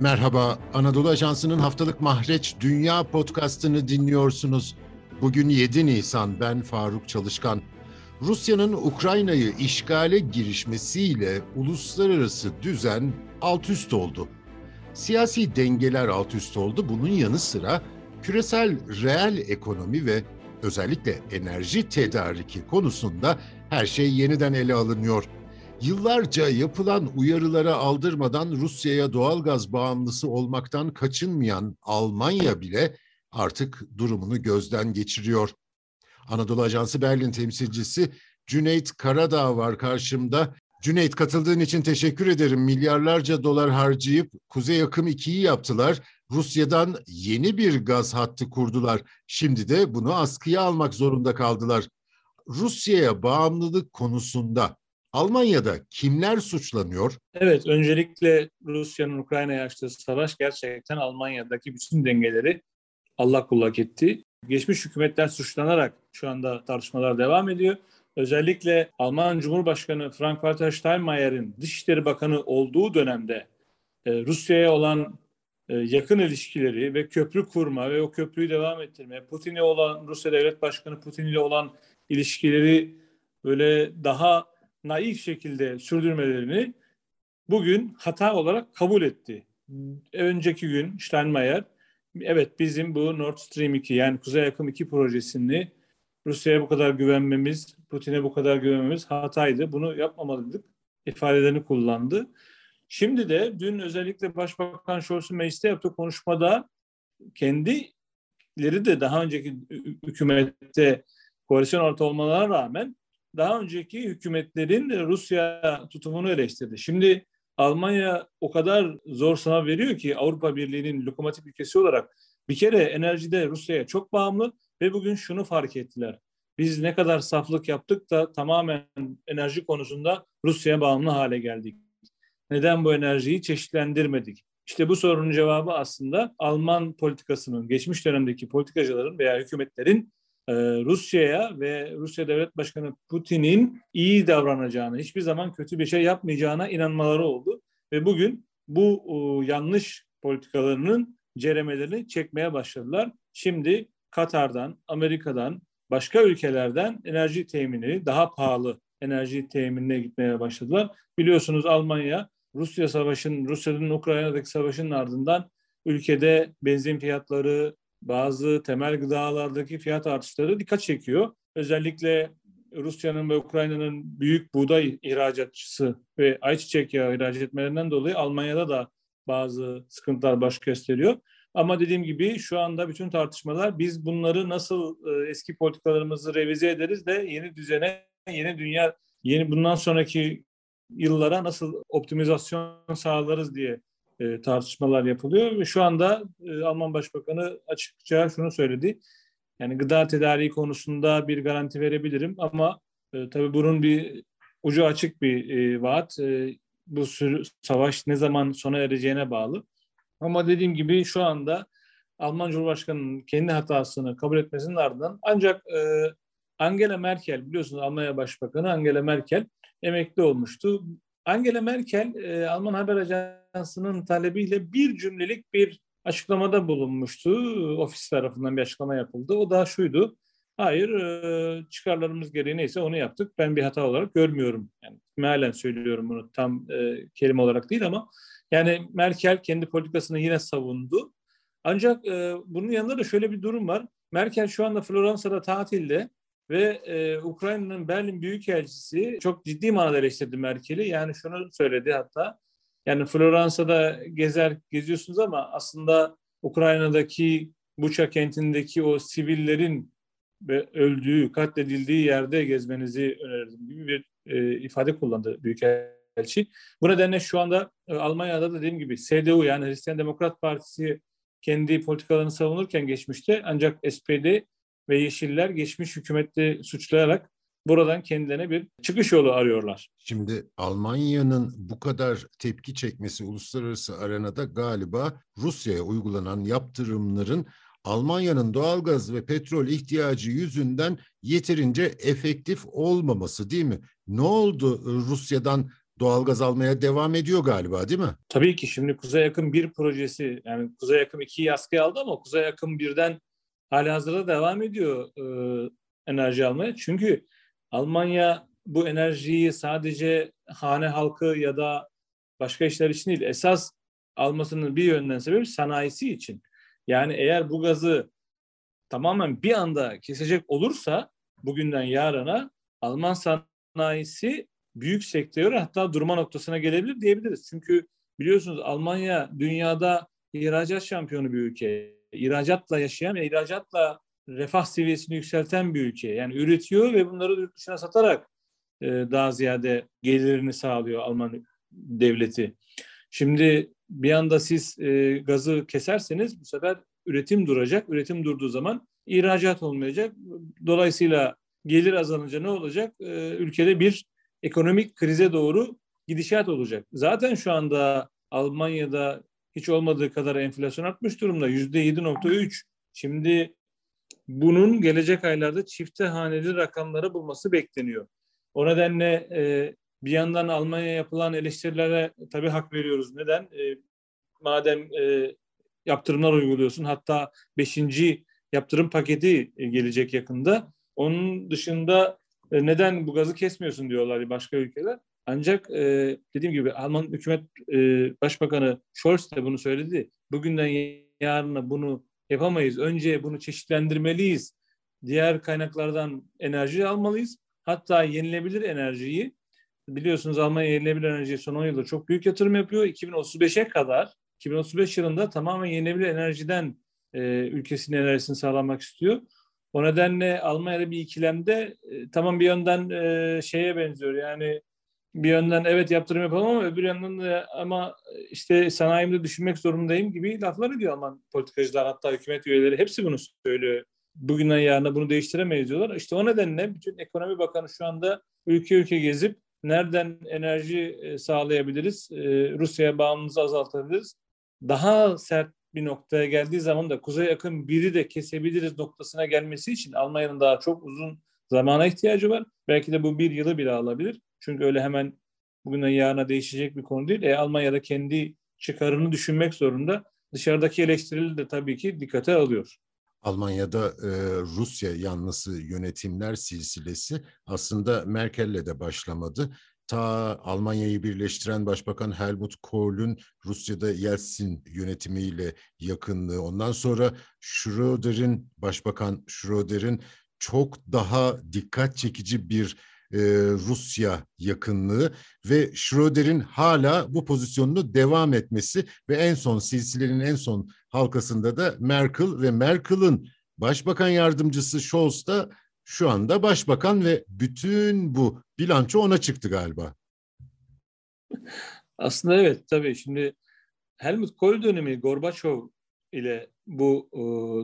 Merhaba, Anadolu Ajansı'nın haftalık Mahreç Dünya podcastını dinliyorsunuz. Bugün 7 Nisan, ben Faruk Çalışkan. Rusya'nın Ukrayna'yı işgale girişmesiyle uluslararası düzen alt üst oldu. Siyasi dengeler alt üst oldu. Bunun yanı sıra küresel reel ekonomi ve özellikle enerji tedariki konusunda her şey yeniden ele alınıyor. Yıllarca yapılan uyarılara aldırmadan Rusya'ya doğalgaz bağımlısı olmaktan kaçınmayan Almanya bile artık durumunu gözden geçiriyor. Anadolu Ajansı Berlin temsilcisi Cüneyt Karadağ var karşımda. Cüneyt katıldığın için teşekkür ederim. Milyarlarca dolar harcayıp Kuzey Akım 2'yi yaptılar. Rusya'dan yeni bir gaz hattı kurdular. Şimdi de bunu askıya almak zorunda kaldılar. Rusya'ya bağımlılık konusunda Almanya'da kimler suçlanıyor? Evet, öncelikle Rusya'nın Ukrayna'ya açtığı savaş gerçekten Almanya'daki bütün dengeleri Allah kullak etti. Geçmiş hükümetler suçlanarak şu anda tartışmalar devam ediyor. Özellikle Alman Cumhurbaşkanı Frank-Walter Steinmeier'in Dışişleri Bakanı olduğu dönemde e, Rusya'ya olan e, yakın ilişkileri ve köprü kurma ve o köprüyü devam ettirme, Putin'e olan Rusya Devlet Başkanı Putin ile olan ilişkileri böyle daha naif şekilde sürdürmelerini bugün hata olarak kabul etti. Önceki gün Steinmeier evet bizim bu Nord Stream 2 yani Kuzey Akım 2 projesini Rusya'ya bu kadar güvenmemiz, Putin'e bu kadar güvenmemiz hataydı. Bunu yapmamalıydık ifadelerini kullandı. Şimdi de dün özellikle Başbakan Scholz'un mecliste yaptığı konuşmada kendileri de daha önceki hükümette koalisyon orta olmalarına rağmen daha önceki hükümetlerin Rusya tutumunu eleştirdi. Şimdi Almanya o kadar zor sınav veriyor ki Avrupa Birliği'nin lokomotif ülkesi olarak bir kere enerjide Rusya'ya çok bağımlı ve bugün şunu fark ettiler. Biz ne kadar saflık yaptık da tamamen enerji konusunda Rusya'ya bağımlı hale geldik. Neden bu enerjiyi çeşitlendirmedik? İşte bu sorunun cevabı aslında Alman politikasının, geçmiş dönemdeki politikacıların veya hükümetlerin e, Rusya'ya ve Rusya Devlet Başkanı Putin'in iyi davranacağını, hiçbir zaman kötü bir şey yapmayacağına inanmaları oldu. Ve bugün bu yanlış politikalarının ceremelerini çekmeye başladılar. Şimdi Katar'dan, Amerika'dan, başka ülkelerden enerji temini, daha pahalı enerji teminine gitmeye başladılar. Biliyorsunuz Almanya Rusya savaşın, Rusya'nın Ukrayna'daki savaşın ardından ülkede benzin fiyatları, bazı temel gıdalardaki fiyat artışları dikkat çekiyor. Özellikle Rusya'nın ve Ukrayna'nın büyük buğday ihracatçısı ve ayçiçek yağı ihraç etmelerinden dolayı Almanya'da da bazı sıkıntılar baş gösteriyor. Ama dediğim gibi şu anda bütün tartışmalar biz bunları nasıl e, eski politikalarımızı revize ederiz de yeni düzene, yeni dünya, yeni bundan sonraki yıllara nasıl optimizasyon sağlarız diye e, tartışmalar yapılıyor ve şu anda e, Alman Başbakanı açıkça şunu söyledi. Yani gıda tedariği konusunda bir garanti verebilirim ama e, tabii bunun bir ucu açık bir e, vaat. E, bu sürü, savaş ne zaman sona ereceğine bağlı. Ama dediğim gibi şu anda Alman Cumhurbaşkanı'nın kendi hatasını kabul etmesinin ardından ancak e, Angela Merkel biliyorsunuz Almanya Başbakanı Angela Merkel emekli olmuştu. Angela Merkel e, Alman haber ajansının talebiyle bir cümlelik bir açıklamada bulunmuştu. Ofis tarafından bir açıklama yapıldı. O da şuydu. Hayır e, çıkarlarımız gereği neyse onu yaptık. Ben bir hata olarak görmüyorum. Yani mealen söylüyorum bunu tam e, kelime olarak değil ama yani Merkel kendi politikasını yine savundu. Ancak e, bunun yanında da şöyle bir durum var. Merkel şu anda Floransa'da tatilde ve e, Ukrayna'nın Berlin Büyükelçisi çok ciddi manada eleştirdi Merkel'i. Yani şunu söyledi hatta. Yani Floransa'da gezer geziyorsunuz ama aslında Ukrayna'daki Buça kentindeki o sivillerin öldüğü, katledildiği yerde gezmenizi önerirdim gibi bir e, ifade kullandı Büyükelçi. Bu nedenle şu anda e, Almanya'da da dediğim gibi CDU yani Hristiyan Demokrat Partisi kendi politikalarını savunurken geçmişte ancak SPD ve Yeşiller geçmiş hükümeti suçlayarak buradan kendilerine bir çıkış yolu arıyorlar. Şimdi Almanya'nın bu kadar tepki çekmesi uluslararası arenada galiba Rusya'ya uygulanan yaptırımların Almanya'nın doğalgaz ve petrol ihtiyacı yüzünden yeterince efektif olmaması değil mi? Ne oldu Rusya'dan doğalgaz almaya devam ediyor galiba değil mi? Tabii ki şimdi Kuzey Yakın bir projesi yani Kuzey Yakın 2'yi askıya aldı ama Kuzey Yakın birden hali hazırda devam ediyor e, enerji almaya. Çünkü Almanya bu enerjiyi sadece hane halkı ya da başka işler için değil esas almasının bir yönden sebebi sanayisi için. Yani eğer bu gazı tamamen bir anda kesecek olursa bugünden yarına Alman sanayisi büyük sektör hatta durma noktasına gelebilir diyebiliriz. Çünkü biliyorsunuz Almanya dünyada ihracat şampiyonu bir ülke. İhracatla yaşayan ve ihracatla refah seviyesini yükselten bir ülke. Yani üretiyor ve bunları yurt dışına satarak e, daha ziyade gelirini sağlıyor Alman devleti. Şimdi bir anda siz e, gazı keserseniz bu sefer üretim duracak. Üretim durduğu zaman ihracat olmayacak. Dolayısıyla gelir azalınca ne olacak? E, ülkede bir ekonomik krize doğru gidişat olacak. Zaten şu anda Almanya'da hiç olmadığı kadar enflasyon artmış durumda. Yüzde 7.3. Şimdi bunun gelecek aylarda çifte haneli rakamları bulması bekleniyor. O nedenle e, bir yandan Almanya'ya yapılan eleştirilere tabii hak veriyoruz. Neden? E, madem e, yaptırımlar uyguluyorsun hatta beşinci yaptırım paketi e, gelecek yakında. Onun dışında e, neden bu gazı kesmiyorsun diyorlar başka ülkeler. Ancak e, dediğim gibi Alman hükümet e, başbakanı Scholz de bunu söyledi. Bugünden yarına bunu yapamayız. Önce bunu çeşitlendirmeliyiz. Diğer kaynaklardan enerji almalıyız. Hatta yenilebilir enerjiyi biliyorsunuz Almanya yenilenebilir enerjiye son 10 yılda çok büyük yatırım yapıyor. 2035'e kadar 2035 yılında tamamen yenilenebilir enerjiden e, ülkesinin enerjisini sağlamak istiyor. O nedenle Almanya'da bir ikilemde e, tamam bir yönden e, şeye benziyor yani bir yönden evet yaptırım yapalım ama öbür yandan da ama işte sanayimde düşünmek zorundayım gibi laflar ediyor Alman politikacılar hatta hükümet üyeleri hepsi bunu söylüyor. Bugünden yarına bunu değiştiremeyiz diyorlar. İşte o nedenle bütün ekonomi bakanı şu anda ülke ülke gezip nereden enerji e, sağlayabiliriz, e, Rusya'ya bağımlılığımızı azaltabiliriz. Daha sert bir noktaya geldiği zaman da kuzey yakın biri de kesebiliriz noktasına gelmesi için Almanya'nın daha çok uzun zamana ihtiyacı var. Belki de bu bir yılı bile alabilir. Çünkü öyle hemen bugünden yarına değişecek bir konu değil. E, Almanya'da kendi çıkarını düşünmek zorunda. Dışarıdaki eleştirileri de tabii ki dikkate alıyor. Almanya'da e, Rusya yanlısı yönetimler silsilesi aslında Merkel'le de başlamadı. Ta Almanya'yı birleştiren Başbakan Helmut Kohl'ün Rusya'da Yeltsin yönetimiyle yakınlığı. Ondan sonra Schröder'in, Başbakan Schröder'in çok daha dikkat çekici bir e, Rusya yakınlığı ve Schröder'in hala bu pozisyonunu devam etmesi ve en son silsilenin en son halkasında da Merkel ve Merkel'ın başbakan yardımcısı Scholz da şu anda başbakan ve bütün bu bilanço ona çıktı galiba. Aslında evet tabii şimdi Helmut Kohl dönemi Gorbaçov ile bu e,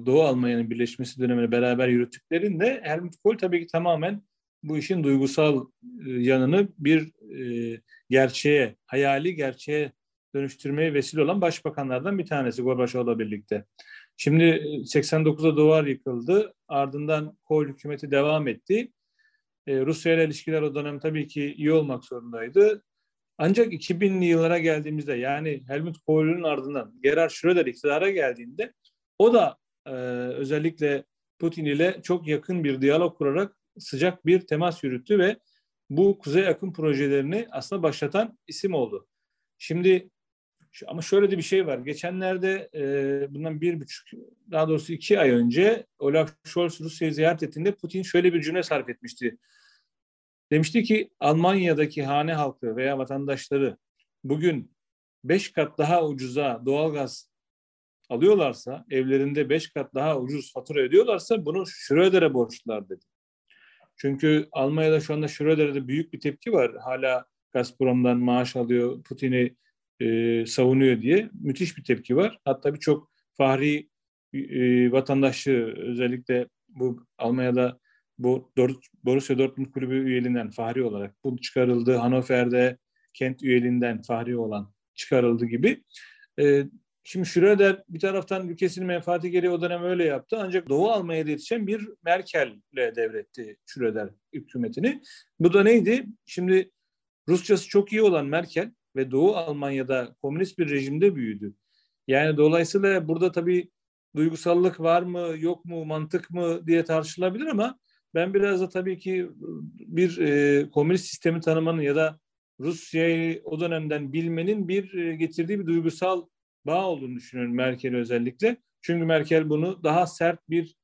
Doğu Almanya'nın birleşmesi dönemini beraber yürüttüklerinde Helmut Kohl tabii ki tamamen bu işin duygusal e, yanını bir e, gerçeğe, hayali gerçeğe dönüştürmeye vesile olan başbakanlardan bir tanesi Gorbaçov'la birlikte. Şimdi 89'da e, duvar yıkıldı. Ardından Kohl hükümeti devam etti. Rusya ile ilişkiler o dönem tabii ki iyi olmak zorundaydı. Ancak 2000'li yıllara geldiğimizde yani Helmut Kohl'ün ardından Gerhard Schröder iktidara geldiğinde o da e, özellikle Putin ile çok yakın bir diyalog kurarak sıcak bir temas yürüttü ve bu kuzey akım projelerini aslında başlatan isim oldu. Şimdi ama şöyle de bir şey var. Geçenlerde e, bundan bir buçuk, daha doğrusu iki ay önce Olaf Scholz Rusya'yı ziyaret ettiğinde Putin şöyle bir cümle sarf etmişti. Demişti ki Almanya'daki hane halkı veya vatandaşları bugün beş kat daha ucuza doğalgaz alıyorlarsa, evlerinde beş kat daha ucuz fatura ödüyorlarsa bunu Schröder'e borçlular dedi. Çünkü Almanya'da şu anda Schröder'de büyük bir tepki var. Hala Gazprom'dan maaş alıyor, Putin'i e, savunuyor diye müthiş bir tepki var. Hatta birçok fahri e, vatandaşı özellikle bu Almanya'da bu Borussia Dortmund kulübü üyeliğinden fahri olarak bu çıkarıldı. Hannover'de kent üyeliğinden fahri olan çıkarıldı gibi. E, Şimdi Schröder bir taraftan ülkesinin menfaati gereği o dönem öyle yaptı. Ancak Doğu Almanya'da yetişen bir Merkel'le devretti Schröder hükümetini. Bu da neydi? Şimdi Rusçası çok iyi olan Merkel ve Doğu Almanya'da komünist bir rejimde büyüdü. Yani dolayısıyla burada tabii duygusallık var mı yok mu mantık mı diye tartışılabilir ama ben biraz da tabii ki bir e, komünist sistemi tanımanın ya da Rusya'yı o dönemden bilmenin bir e, getirdiği bir duygusal bağ olduğunu düşünüyorum Merkel özellikle. Çünkü Merkel bunu daha sert bir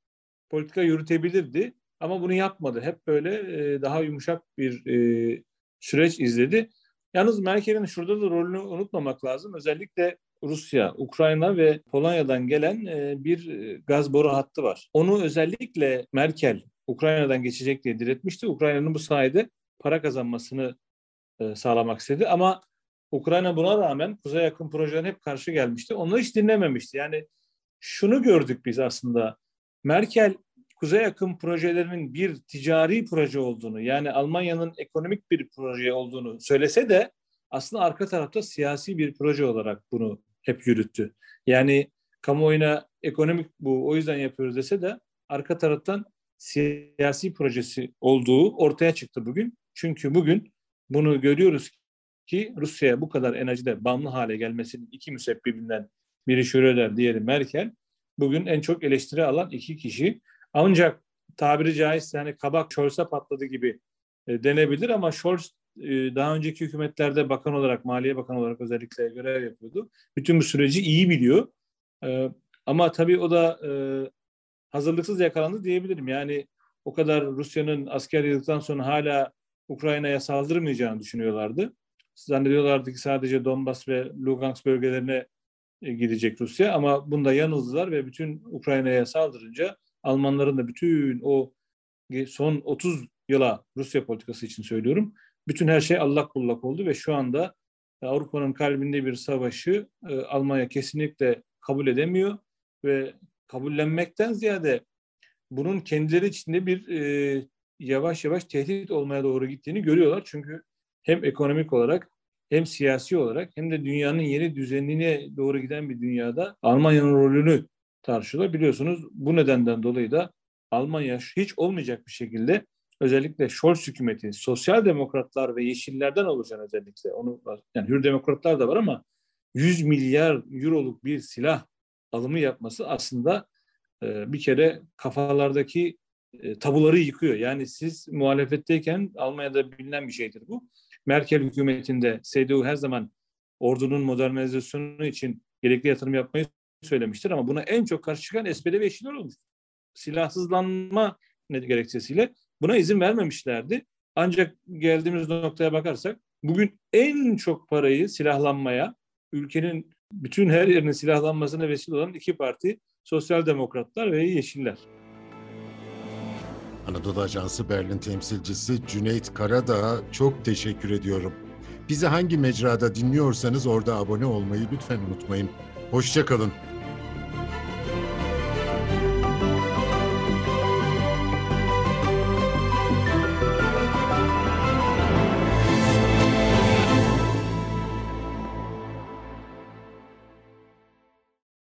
politika yürütebilirdi ama bunu yapmadı. Hep böyle e, daha yumuşak bir e, süreç izledi. Yalnız Merkel'in şurada da rolünü unutmamak lazım. Özellikle Rusya, Ukrayna ve Polonya'dan gelen e, bir e, gaz boru hattı var. Onu özellikle Merkel Ukrayna'dan geçecek diye diretmişti. Ukrayna'nın bu sayede para kazanmasını e, sağlamak istedi. Ama Ukrayna buna rağmen kuzey yakın projelerine hep karşı gelmişti. Onları hiç dinlememişti. Yani şunu gördük biz aslında. Merkel kuzey yakın projelerinin bir ticari proje olduğunu yani Almanya'nın ekonomik bir proje olduğunu söylese de aslında arka tarafta siyasi bir proje olarak bunu hep yürüttü. Yani kamuoyuna ekonomik bu o yüzden yapıyoruz dese de arka taraftan siyasi projesi olduğu ortaya çıktı bugün. Çünkü bugün bunu görüyoruz ki Rusya'ya bu kadar enerjide bağımlı hale gelmesinin iki müsebbibinden biri Schröder, diğeri Merkel. Bugün en çok eleştiri alan iki kişi. Ancak tabiri caizse hani kabak Scholz'a patladı gibi e, denebilir ama Scholz e, daha önceki hükümetlerde bakan olarak, Maliye Bakanı olarak özellikle görev yapıyordu. Bütün bu süreci iyi biliyor. E, ama tabii o da e, hazırlıksız yakalandı diyebilirim. Yani o kadar Rusya'nın asker yıldıktan sonra hala Ukrayna'ya saldırmayacağını düşünüyorlardı. Zannediyorlardı ki sadece Donbas ve Lugansk bölgelerine e, gidecek Rusya ama bunda yanıldılar ve bütün Ukrayna'ya saldırınca Almanların da bütün o son 30 yıla Rusya politikası için söylüyorum. Bütün her şey allak bullak oldu ve şu anda Avrupa'nın kalbinde bir savaşı e, Almanya kesinlikle kabul edemiyor ve kabullenmekten ziyade bunun kendileri içinde bir e, yavaş yavaş tehdit olmaya doğru gittiğini görüyorlar. Çünkü hem ekonomik olarak hem siyasi olarak hem de dünyanın yeni düzenine doğru giden bir dünyada Almanya'nın rolünü tartışıyorlar. Biliyorsunuz bu nedenden dolayı da Almanya hiç olmayacak bir şekilde özellikle Scholz hükümeti, sosyal demokratlar ve yeşillerden oluşan özellikle onu yani hür demokratlar da var ama 100 milyar euroluk bir silah alımı yapması aslında e, bir kere kafalardaki e, tabuları yıkıyor. Yani siz muhalefetteyken Almanya'da bilinen bir şeydir bu. Merkel hükümetinde CDU her zaman ordunun modernizasyonu için gerekli yatırım yapmayı söylemiştir ama buna en çok karşı çıkan SPD ve Yeşiller olmuş. Silahsızlanma gerekçesiyle buna izin vermemişlerdi. Ancak geldiğimiz noktaya bakarsak bugün en çok parayı silahlanmaya, ülkenin bütün her yerinin silahlanmasına vesile olan iki parti Sosyal Demokratlar ve Yeşiller. Anadolu Ajansı Berlin temsilcisi Cüneyt Karadağ'a çok teşekkür ediyorum. Bizi hangi mecrada dinliyorsanız orada abone olmayı lütfen unutmayın. Hoşçakalın.